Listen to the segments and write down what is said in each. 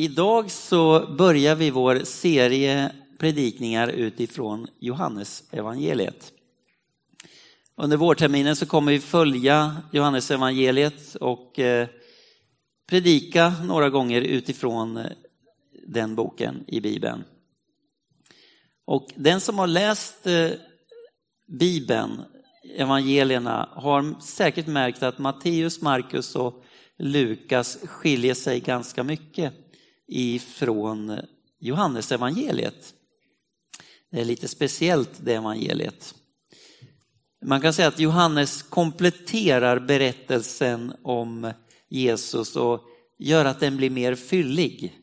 Idag så börjar vi vår serie predikningar utifrån Johannes evangeliet. Under vårterminen så kommer vi följa Johannes evangeliet och eh, predika några gånger utifrån eh, den boken i Bibeln. Och den som har läst eh, Bibeln, evangelierna, har säkert märkt att Matteus, Markus och Lukas skiljer sig ganska mycket ifrån Johannes evangeliet. Det är lite speciellt det evangeliet. Man kan säga att Johannes kompletterar berättelsen om Jesus och gör att den blir mer fyllig.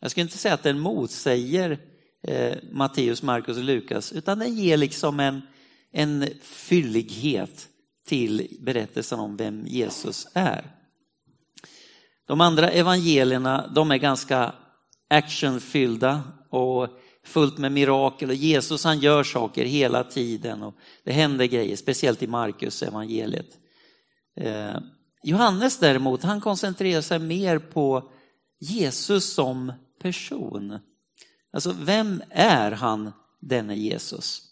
Jag skulle inte säga att den motsäger eh, Matteus, Markus och Lukas, utan den ger liksom en, en fyllighet till berättelsen om vem Jesus är. De andra evangelierna de är ganska actionfyllda och fullt med mirakel och Jesus han gör saker hela tiden och det händer grejer, speciellt i Markus evangeliet. Eh, Johannes däremot, han koncentrerar sig mer på Jesus som person. Alltså vem är han, denne Jesus?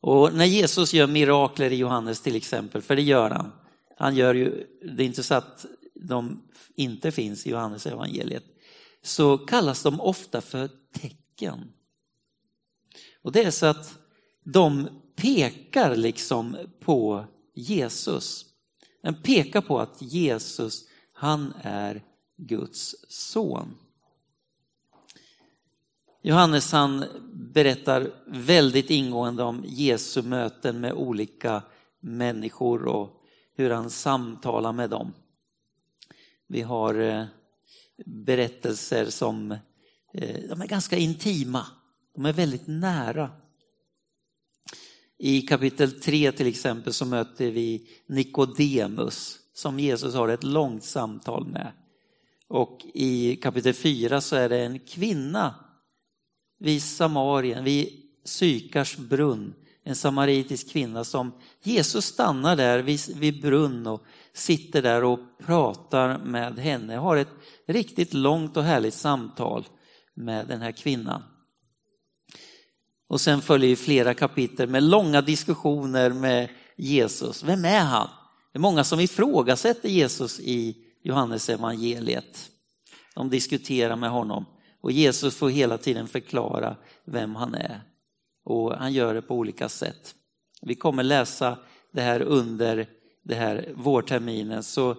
Och när Jesus gör mirakler i Johannes till exempel, för det gör han. Han gör ju, det är inte så att de inte finns i Johannes evangeliet, så kallas de ofta för tecken. Och det är så att de pekar liksom på Jesus. Den pekar på att Jesus, han är Guds son. Johannes han berättar väldigt ingående om Jesu möten med olika människor och hur han samtalar med dem. Vi har eh, berättelser som eh, de är ganska intima, de är väldigt nära. I kapitel 3 till exempel så möter vi Nikodemus som Jesus har ett långt samtal med. Och i kapitel 4 så är det en kvinna vid Samarien, vid Sykars brunn, en samaritisk kvinna som Jesus stannar där vid, vid brunn och sitter där och pratar med henne, har ett riktigt långt och härligt samtal med den här kvinnan. Och sen följer flera kapitel med långa diskussioner med Jesus. Vem är han? Det är många som ifrågasätter Jesus i Johannes evangeliet. De diskuterar med honom och Jesus får hela tiden förklara vem han är. Och han gör det på olika sätt. Vi kommer läsa det här under det här vårterminen. Så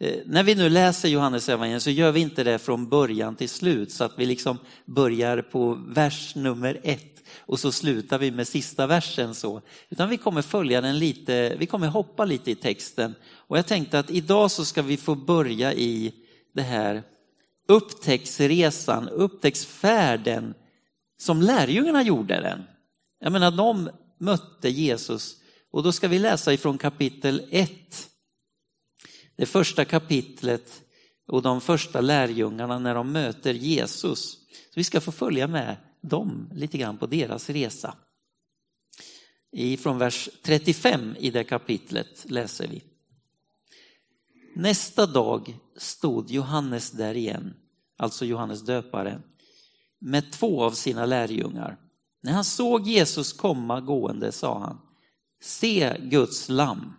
eh, när vi nu läser Johannes evangeliet så gör vi inte det från början till slut så att vi liksom börjar på vers nummer ett och så slutar vi med sista versen så. Utan vi kommer följa den lite, vi kommer hoppa lite i texten. Och jag tänkte att idag så ska vi få börja i det här upptäcktsresan, upptäcktsfärden som lärjungarna gjorde den. Jag menar, de mötte Jesus och då ska vi läsa ifrån kapitel 1. Det första kapitlet och de första lärjungarna när de möter Jesus. Så vi ska få följa med dem lite grann på deras resa. Från vers 35 i det kapitlet läser vi. Nästa dag stod Johannes där igen, alltså Johannes döparen, med två av sina lärjungar. När han såg Jesus komma gående sa han, se Guds lamm.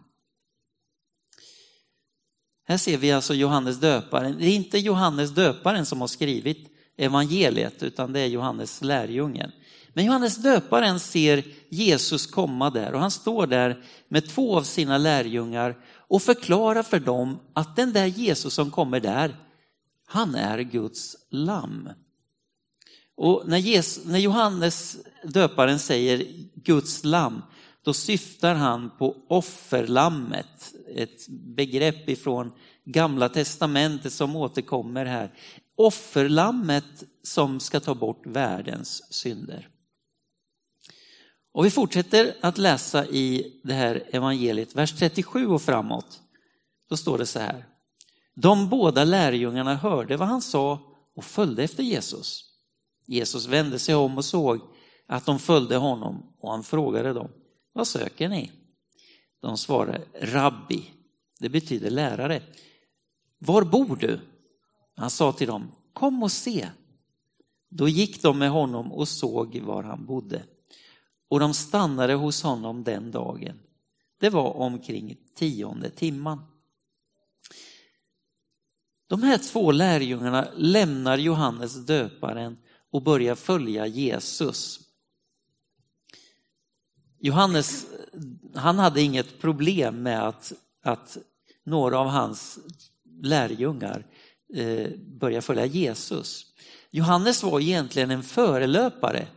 Här ser vi alltså Johannes döparen. Det är inte Johannes döparen som har skrivit evangeliet, utan det är Johannes lärjungen. Men Johannes döparen ser Jesus komma där och han står där med två av sina lärjungar och förklarar för dem att den där Jesus som kommer där, han är Guds lamm. Och när, Jesus, när Johannes döparen säger Guds lamm, då syftar han på offerlammet, ett begrepp ifrån gamla testamentet som återkommer här. Offerlammet som ska ta bort världens synder. Och vi fortsätter att läsa i det här evangeliet, vers 37 och framåt. Då står det så här. De båda lärjungarna hörde vad han sa och följde efter Jesus. Jesus vände sig om och såg att de följde honom och han frågade dem, vad söker ni? De svarade, rabbi, det betyder lärare. Var bor du? Han sa till dem, kom och se. Då gick de med honom och såg var han bodde. Och de stannade hos honom den dagen. Det var omkring tionde timman. De här två lärjungarna lämnar Johannes döparen och börjar följa Jesus. Johannes, han hade inget problem med att, att några av hans lärjungar eh, började följa Jesus. Johannes var egentligen en förelöpare,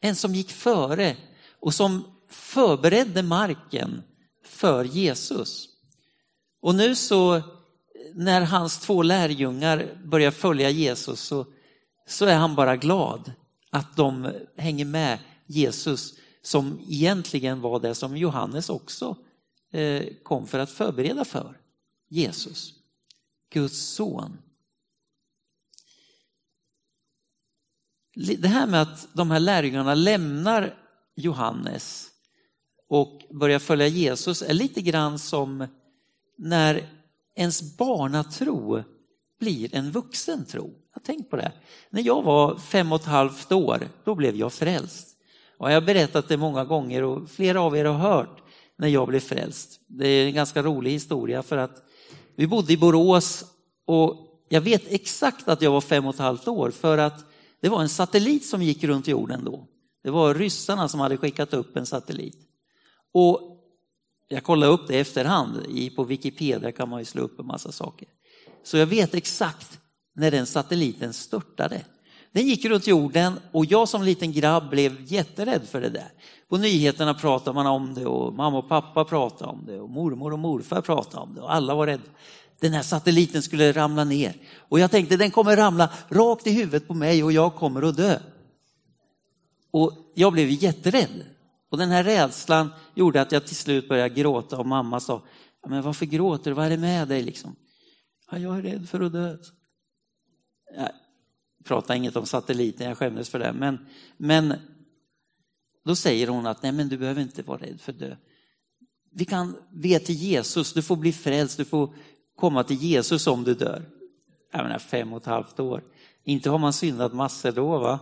en som gick före och som förberedde marken för Jesus. Och nu så när hans två lärjungar börjar följa Jesus så, så är han bara glad att de hänger med Jesus som egentligen var det som Johannes också eh, kom för att förbereda för. Jesus, Guds son. Det här med att de här lärjungarna lämnar Johannes och börjar följa Jesus är lite grann som när ens barnatro blir en vuxen tro. Jag på det. När jag var fem och ett halvt år, då blev jag frälst. Och jag har berättat det många gånger och flera av er har hört när jag blev frälst. Det är en ganska rolig historia för att vi bodde i Borås och jag vet exakt att jag var fem och ett halvt år för att det var en satellit som gick runt jorden då. Det var ryssarna som hade skickat upp en satellit. Och jag kollade upp det i efterhand, på Wikipedia kan man ju slå upp en massa saker. Så jag vet exakt när den satelliten störtade. Den gick runt jorden och jag som liten grabb blev jätterädd för det där. På nyheterna pratade man om det och mamma och pappa pratade om det och mormor och morfar pratade om det och alla var rädda. Den här satelliten skulle ramla ner och jag tänkte den kommer ramla rakt i huvudet på mig och jag kommer att dö. Och jag blev jätterädd. Och den här rädslan gjorde att jag till slut började gråta och mamma sa, men varför gråter du, vad är det med dig liksom? Ja, jag är rädd för att dö pratar inget om satelliten, jag skämdes för det. Men, men då säger hon att nej men du behöver inte vara rädd för att dö. Vi kan be till Jesus, du får bli frälst, du får komma till Jesus om du dör. Jag menar fem och ett halvt år. Inte har man syndat massor då va?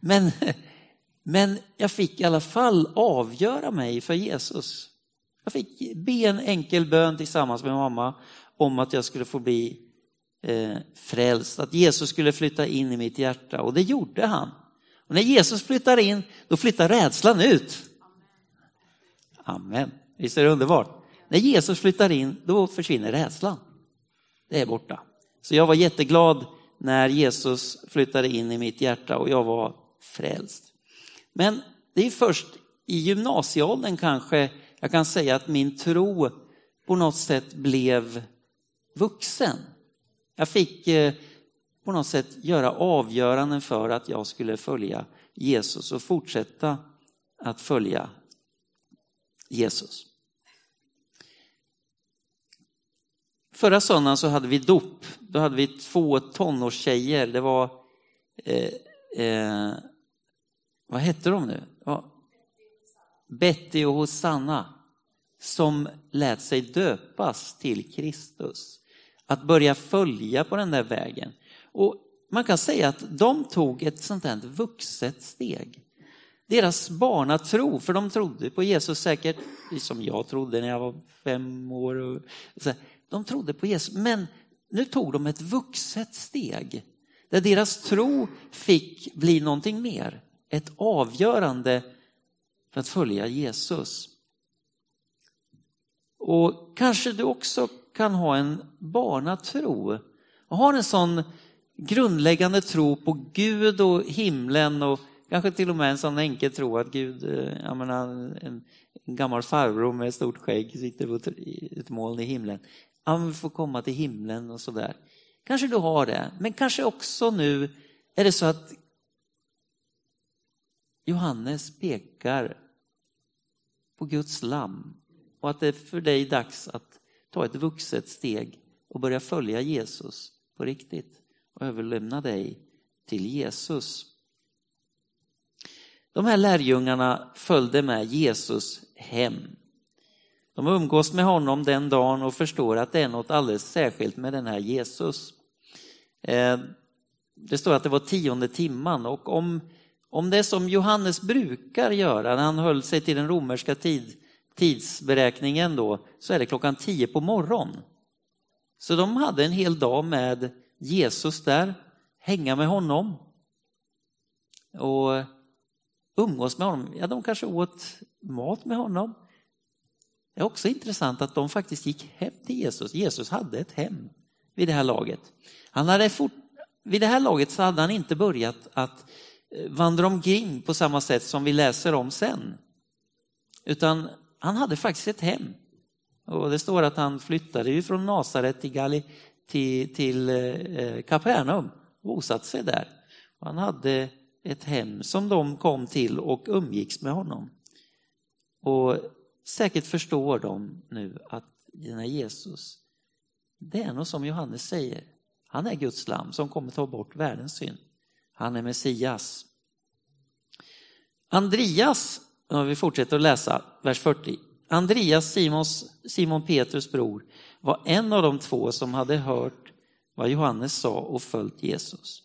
Men men jag fick i alla fall avgöra mig för Jesus. Jag fick be en enkel bön tillsammans med mamma om att jag skulle få bli eh, frälst, att Jesus skulle flytta in i mitt hjärta och det gjorde han. Och när Jesus flyttar in, då flyttar rädslan ut. Amen. Visst är det underbart? När Jesus flyttar in, då försvinner rädslan. Det är borta. Så jag var jätteglad när Jesus flyttade in i mitt hjärta och jag var frälst. Men det är först i gymnasieåldern kanske jag kan säga att min tro på något sätt blev vuxen. Jag fick eh, på något sätt göra avgöranden för att jag skulle följa Jesus och fortsätta att följa Jesus. Förra söndagen så hade vi dop. Då hade vi två tonårstjejer. Det var eh, eh, vad hette de nu? Ja. Betty och Hosanna som lät sig döpas till Kristus. Att börja följa på den där vägen. Och man kan säga att de tog ett sånt här vuxet steg. Deras barnatro, för de trodde på Jesus säkert, som jag trodde när jag var fem år. de trodde på Jesus, men nu tog de ett vuxet steg. Där deras tro fick bli någonting mer ett avgörande för att följa Jesus. Och kanske du också kan ha en barnatro och har en sån grundläggande tro på Gud och himlen och kanske till och med en sån enkel tro att Gud, eh, jag menar, en, en gammal farbror med stort skägg sitter på ett moln i himlen. Han får komma till himlen och sådär. Kanske du har det, men kanske också nu är det så att Johannes pekar på Guds lamm och att det är för dig dags att ta ett vuxet steg och börja följa Jesus på riktigt och överlämna dig till Jesus. De här lärjungarna följde med Jesus hem. De umgås med honom den dagen och förstår att det är något alldeles särskilt med den här Jesus. Eh, det står att det var tionde timman och om, om det är som Johannes brukar göra när han höll sig till den romerska tid, tidsberäkningen då, så är det klockan tio på morgon. Så de hade en hel dag med Jesus där, hänga med honom och umgås med honom. Ja, de kanske åt mat med honom. Det är också intressant att de faktiskt gick hem till Jesus. Jesus hade ett hem vid det här laget. Han hade fort, vid det här laget så hade han inte börjat att eh, vandra omkring på samma sätt som vi läser om sen. Utan han hade faktiskt ett hem. Och det står att han flyttade ju från Nasaret till, Gali, till, till eh, Kapernaum och bosatte sig där. Och han hade ett hem som de kom till och umgicks med honom. Och säkert förstår de nu att den här Jesus, det är nog som Johannes säger, han är Guds lam som kommer ta bort världens synd. Han är Messias. Andreas, vi fortsätter att läsa, vers 40. Andreas, Simons, Simon Petrus bror, var en av de två som hade hört vad Johannes sa och följt Jesus.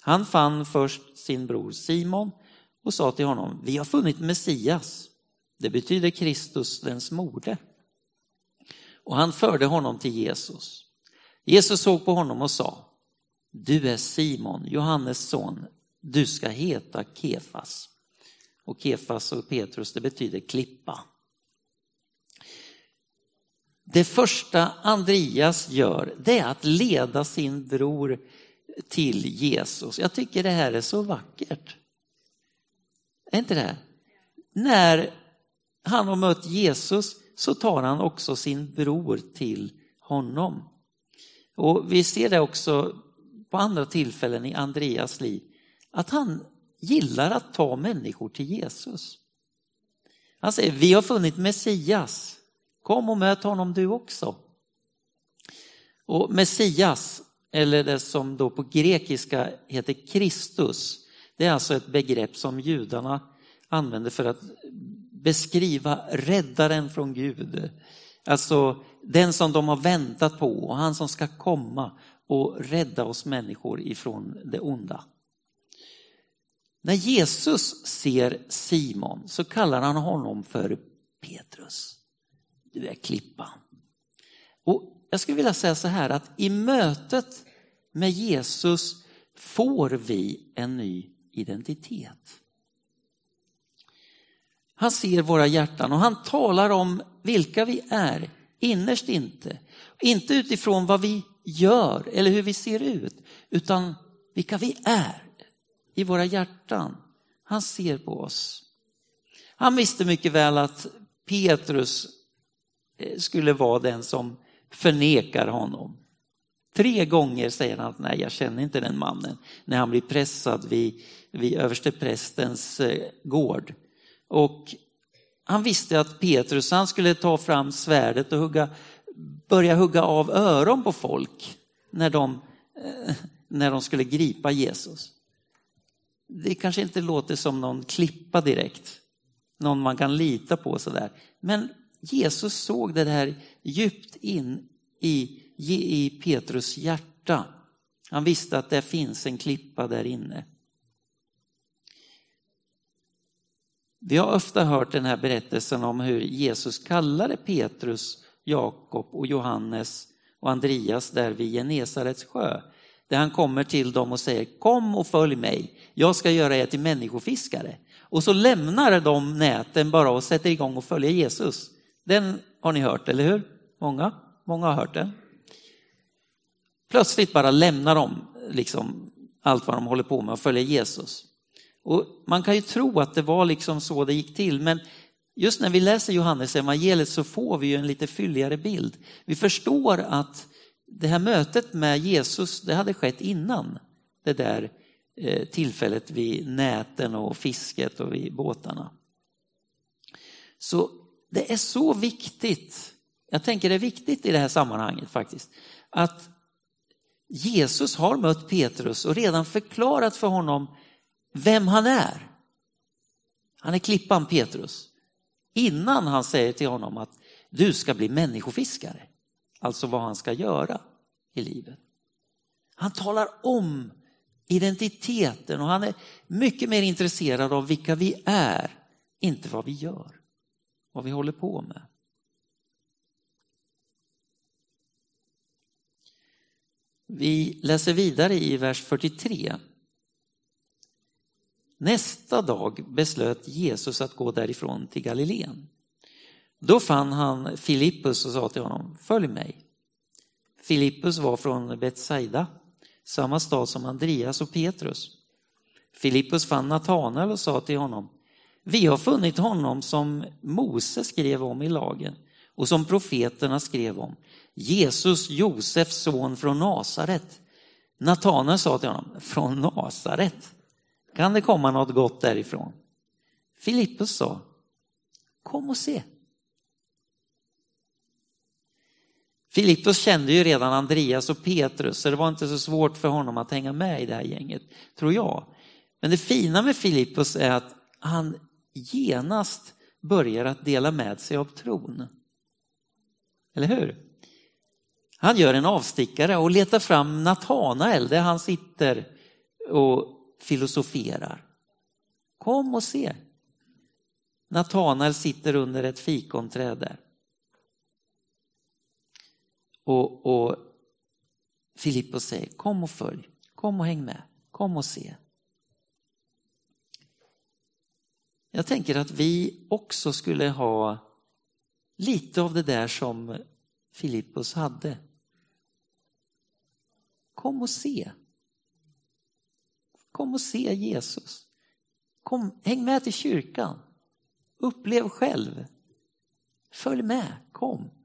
Han fann först sin bror Simon och sa till honom, vi har funnit Messias. Det betyder Kristus, den smorde. Och han förde honom till Jesus. Jesus såg på honom och sa, du är Simon, Johannes son, du ska heta Kefas. Och Kefas och Petrus, det betyder klippa. Det första Andreas gör, det är att leda sin bror till Jesus. Jag tycker det här är så vackert. Är inte det? När han har mött Jesus så tar han också sin bror till honom. Och Vi ser det också på andra tillfällen i Andreas liv, att han gillar att ta människor till Jesus. Han säger, vi har funnit Messias, kom och möt honom du också. Och Messias, eller det som då på grekiska heter Kristus, det är alltså ett begrepp som judarna använder för att beskriva räddaren från Gud. Alltså den som de har väntat på och han som ska komma och rädda oss människor ifrån det onda. När Jesus ser Simon så kallar han honom för Petrus. Du är klippan. Och jag skulle vilja säga så här att i mötet med Jesus får vi en ny identitet. Han ser våra hjärtan och han talar om vilka vi är innerst inte. Inte utifrån vad vi gör eller hur vi ser ut, utan vilka vi är i våra hjärtan. Han ser på oss. Han visste mycket väl att Petrus eh, skulle vara den som förnekar honom. Tre gånger säger han att nej, jag känner inte den mannen när han blir pressad vid, vid översteprästens eh, gård. Och han visste att Petrus han skulle ta fram svärdet och hugga, börja hugga av öron på folk när de, eh, när de skulle gripa Jesus. Det kanske inte låter som någon klippa direkt, någon man kan lita på sådär. Men Jesus såg det här djupt in i, i Petrus hjärta. Han visste att det finns en klippa där inne. Vi har ofta hört den här berättelsen om hur Jesus kallade Petrus, Jakob och Johannes och Andreas där vid Genesarets sjö. Där han kommer till dem och säger kom och följ mig, jag ska göra er till människofiskare. Och så lämnar de näten bara och sätter igång och följer Jesus. Den har ni hört, eller hur? Många? Många har hört den. Plötsligt bara lämnar de liksom allt vad de håller på med och följer Jesus. Och man kan ju tro att det var liksom så det gick till, men just när vi läser Johannes evangeliet så får vi ju en lite fylligare bild. Vi förstår att det här mötet med Jesus, det hade skett innan det där eh, tillfället vid näten och fisket och vid båtarna. Så det är så viktigt, jag tänker det är viktigt i det här sammanhanget faktiskt, att Jesus har mött Petrus och redan förklarat för honom vem han är. Han är klippan Petrus. Innan han säger till honom att du ska bli människofiskare. Alltså vad han ska göra i livet. Han talar om identiteten och han är mycket mer intresserad av vilka vi är, inte vad vi gör, vad vi håller på med. Vi läser vidare i vers 43. Nästa dag beslöt Jesus att gå därifrån till Galileen. Då fann han Filippus och sa till honom, följ mig. Filippus var från Betsaida, samma stad som Andreas och Petrus. Filippus fann Natanael och sa till honom, vi har funnit honom som Mose skrev om i lagen och som profeterna skrev om, Jesus, Josefs son från Nasaret. Natanael sa till honom, från Nasaret? Kan det komma något gott därifrån? Filippus sa, kom och se. Filippos kände ju redan Andreas och Petrus så det var inte så svårt för honom att hänga med i det här gänget, tror jag. Men det fina med Filippos är att han genast börjar att dela med sig av tron. Eller hur? Han gör en avstickare och letar fram Natanael där han sitter och filosoferar. Kom och se. Natanael sitter under ett fikonträd där. Och, och Filippos säger, kom och följ, kom och häng med, kom och se. Jag tänker att vi också skulle ha lite av det där som Filippos hade. Kom och se. Kom och se Jesus. Kom, häng med till kyrkan. Upplev själv. Följ med, kom.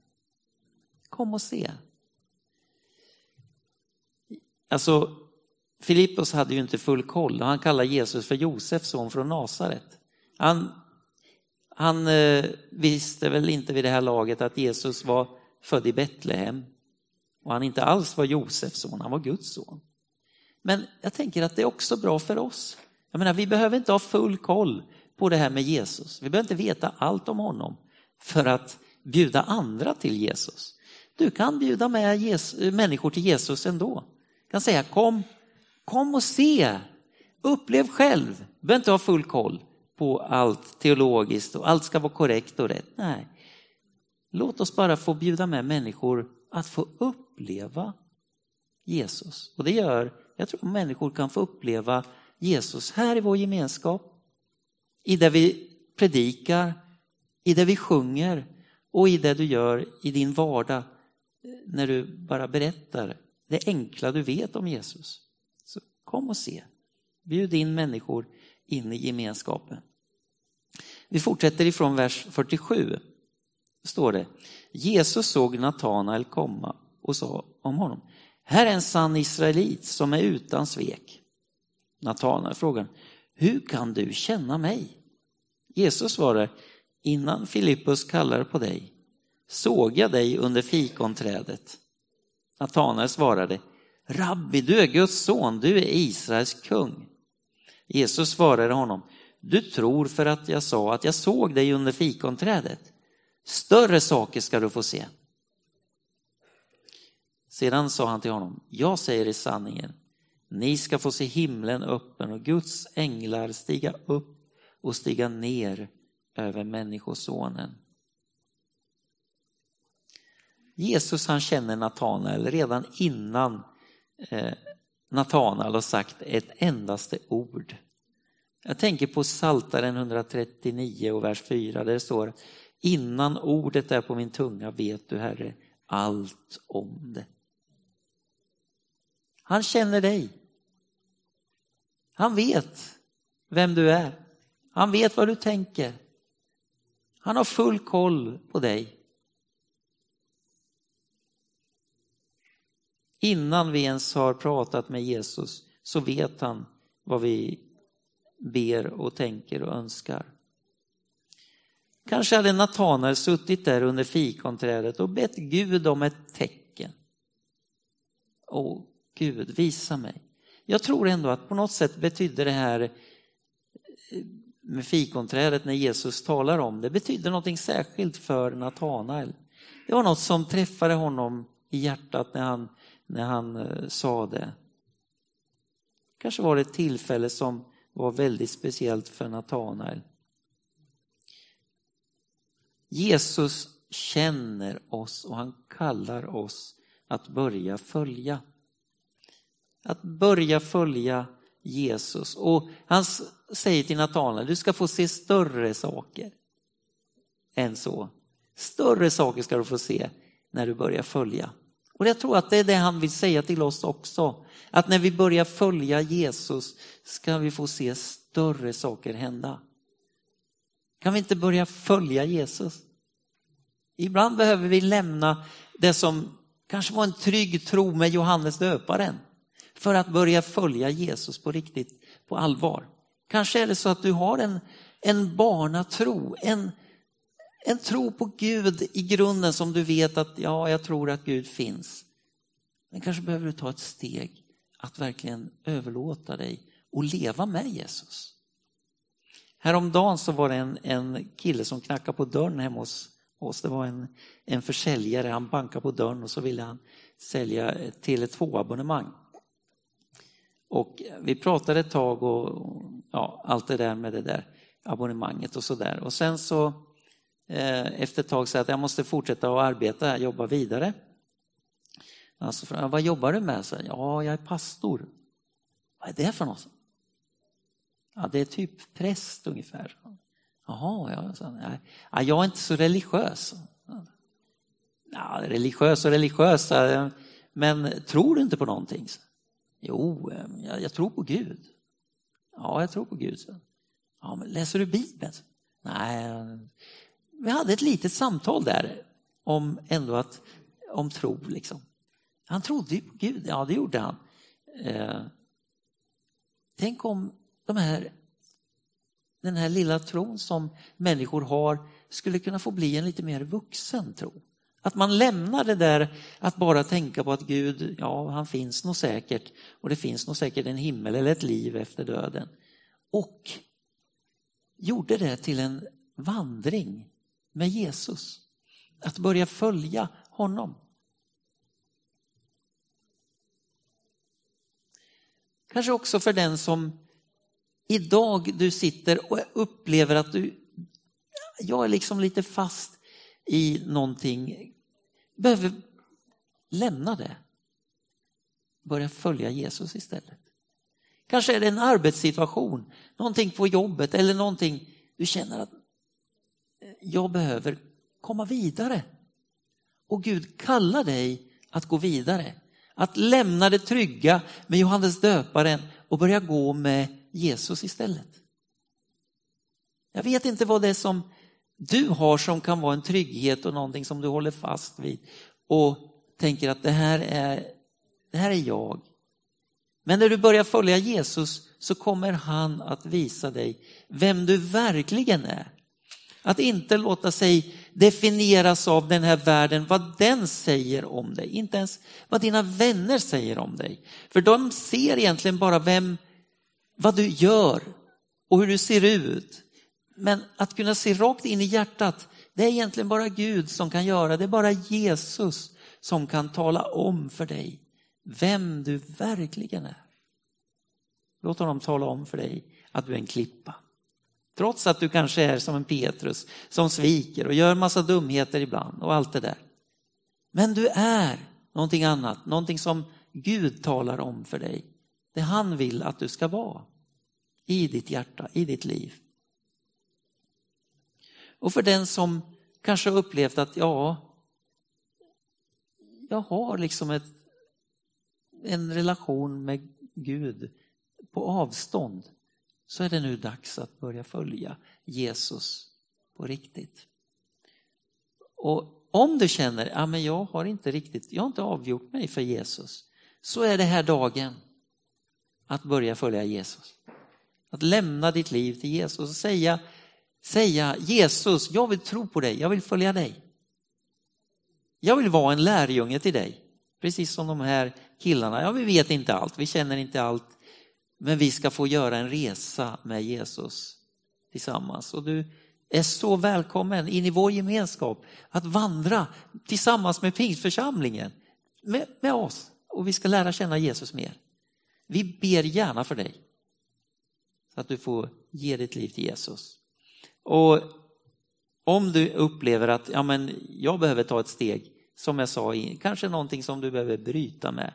Kom och se. Alltså, Filippos hade ju inte full koll han kallar Jesus för Josefs son från Nasaret. Han, han eh, visste väl inte vid det här laget att Jesus var född i Betlehem och han inte alls var Josefs son, han var Guds son. Men jag tänker att det är också bra för oss. Jag menar, vi behöver inte ha full koll på det här med Jesus. Vi behöver inte veta allt om honom för att bjuda andra till Jesus. Du kan bjuda med Jesus, människor till Jesus ändå. Du kan säga kom, kom och se, upplev själv. Du behöver inte ha full koll på allt teologiskt och allt ska vara korrekt och rätt. Nej, låt oss bara få bjuda med människor att få uppleva Jesus. Och det gör, jag tror människor kan få uppleva Jesus här i vår gemenskap, i det vi predikar, i det vi sjunger och i det du gör i din vardag när du bara berättar det enkla du vet om Jesus. Så kom och se. Bjud in människor in i gemenskapen. Vi fortsätter ifrån vers 47. står det. Jesus såg Natanael komma och sa om honom. Här är en sann israelit som är utan svek. Natanael frågar, hur kan du känna mig? Jesus svarar, innan Filippus kallar på dig såg jag dig under fikonträdet. Natanael svarade, Rabbi, du är Guds son, du är Israels kung. Jesus svarade honom, du tror för att jag sa att jag såg dig under fikonträdet. Större saker ska du få se. Sedan sa han till honom, jag säger i sanningen, ni ska få se himlen öppen och Guds änglar stiga upp och stiga ner över Människosonen. Jesus han känner Natanael redan innan eh, Natanael har sagt ett endaste ord. Jag tänker på Saltaren 139 och vers 4 där det står Innan ordet är på min tunga vet du Herre allt om det. Han känner dig. Han vet vem du är. Han vet vad du tänker. Han har full koll på dig. Innan vi ens har pratat med Jesus så vet han vad vi ber och tänker och önskar. Kanske hade Natanael suttit där under fikonträdet och bett Gud om ett tecken. Åh Gud, visa mig. Jag tror ändå att på något sätt betydde det här eh, med fikonträdet när Jesus talar om det, betydde någonting särskilt för Natanael. Det var något som träffade honom i hjärtat när han, när han eh, sa det. Kanske var det ett tillfälle som var väldigt speciellt för Natanael. Jesus känner oss och han kallar oss att börja följa. Att börja följa Jesus. Och han säger till Natanael, du ska få se större saker än så. Större saker ska du få se när du börjar följa. Och jag tror att det är det han vill säga till oss också. Att när vi börjar följa Jesus ska vi få se större saker hända. Kan vi inte börja följa Jesus? Ibland behöver vi lämna det som kanske var en trygg tro med Johannes döparen för att börja följa Jesus på riktigt, på allvar. Kanske är det så att du har en, en barnatro, en, en tro på Gud i grunden som du vet att ja, jag tror att Gud finns. Men kanske behöver du ta ett steg att verkligen överlåta dig och leva med Jesus. Häromdagen så var det en, en kille som knackade på dörren hemma hos oss. Det var en, en försäljare, han bankade på dörren och så ville han sälja Tele2-abonnemang. Och vi pratade ett tag och ja, allt det där med det där abonnemanget och sådär. Och sen så Eh, efter ett tag säga jag att jag måste fortsätta att arbeta, jobba vidare. Alltså, vad jobbar du med? Så, ja, jag är pastor. Vad är det för något? Ja, det är typ präst ungefär. Jaha, ja, så, ja, jag är inte så religiös. Ja, religiös och religiös, men tror du inte på någonting? Jo, jag, jag tror på Gud. Ja, jag tror på Gud. Ja, men läser du Bibeln? Nej, vi hade ett litet samtal där om ändå att, om tro liksom. Han trodde ju på Gud, ja det gjorde han. Eh, tänk om de här, den här lilla tron som människor har skulle kunna få bli en lite mer vuxen tro. Att man lämnar det där att bara tänka på att Gud, ja han finns nog säkert och det finns nog säkert en himmel eller ett liv efter döden. Och gjorde det till en vandring med Jesus. Att börja följa honom. Kanske också för den som idag du sitter och upplever att du, jag är liksom lite fast i någonting, behöver lämna det. Börja följa Jesus istället. Kanske är det en arbetssituation, någonting på jobbet eller någonting du känner att jag behöver komma vidare. Och Gud kallar dig att gå vidare. Att lämna det trygga med Johannes döparen och börja gå med Jesus istället. Jag vet inte vad det är som du har som kan vara en trygghet och någonting som du håller fast vid och tänker att det här är, det här är jag. Men när du börjar följa Jesus så kommer han att visa dig vem du verkligen är. Att inte låta sig definieras av den här världen, vad den säger om dig. Inte ens vad dina vänner säger om dig. För de ser egentligen bara vem, vad du gör och hur du ser ut. Men att kunna se rakt in i hjärtat, det är egentligen bara Gud som kan göra. Det är bara Jesus som kan tala om för dig vem du verkligen är. Låt honom tala om för dig att du är en klippa. Trots att du kanske är som en Petrus som sviker och gör massa dumheter ibland och allt det där. Men du är någonting annat, någonting som Gud talar om för dig. Det han vill att du ska vara i ditt hjärta, i ditt liv. Och för den som kanske har upplevt att ja, jag har liksom ett, en relation med Gud på avstånd så är det nu dags att börja följa Jesus på riktigt. Och om du känner, ja men jag har inte riktigt, jag har inte avgjort mig för Jesus, så är det här dagen att börja följa Jesus. Att lämna ditt liv till Jesus och säga, säga Jesus, jag vill tro på dig, jag vill följa dig. Jag vill vara en lärjunge till dig. Precis som de här killarna, ja vi vet inte allt, vi känner inte allt, men vi ska få göra en resa med Jesus tillsammans. Och du är så välkommen in i vår gemenskap att vandra tillsammans med pingstförsamlingen, med, med oss. Och vi ska lära känna Jesus mer. Vi ber gärna för dig. Så att du får ge ditt liv till Jesus. Och om du upplever att ja, men jag behöver ta ett steg, som jag sa, kanske någonting som du behöver bryta med.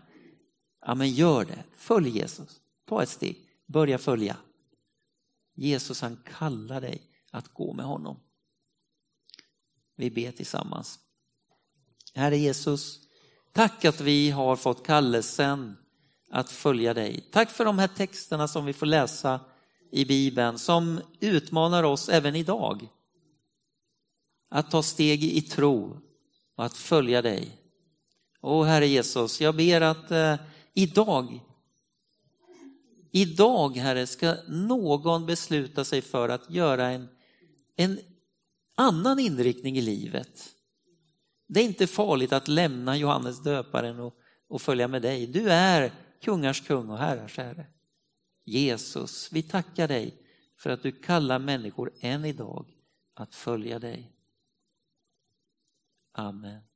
Ja, men gör det. Följ Jesus. Ta ett steg. Börja följa. Jesus han kallar dig att gå med honom. Vi ber tillsammans. Herre Jesus, tack att vi har fått kallelsen att följa dig. Tack för de här texterna som vi får läsa i Bibeln som utmanar oss även idag. Att ta steg i tro och att följa dig. Åh Herre Jesus, jag ber att eh, idag, idag Herre, ska någon besluta sig för att göra en, en annan inriktning i livet. Det är inte farligt att lämna Johannes döparen och, och följa med dig. Du är kungars kung och herrars herre. Jesus, vi tackar dig för att du kallar människor än idag att följa dig. Amen.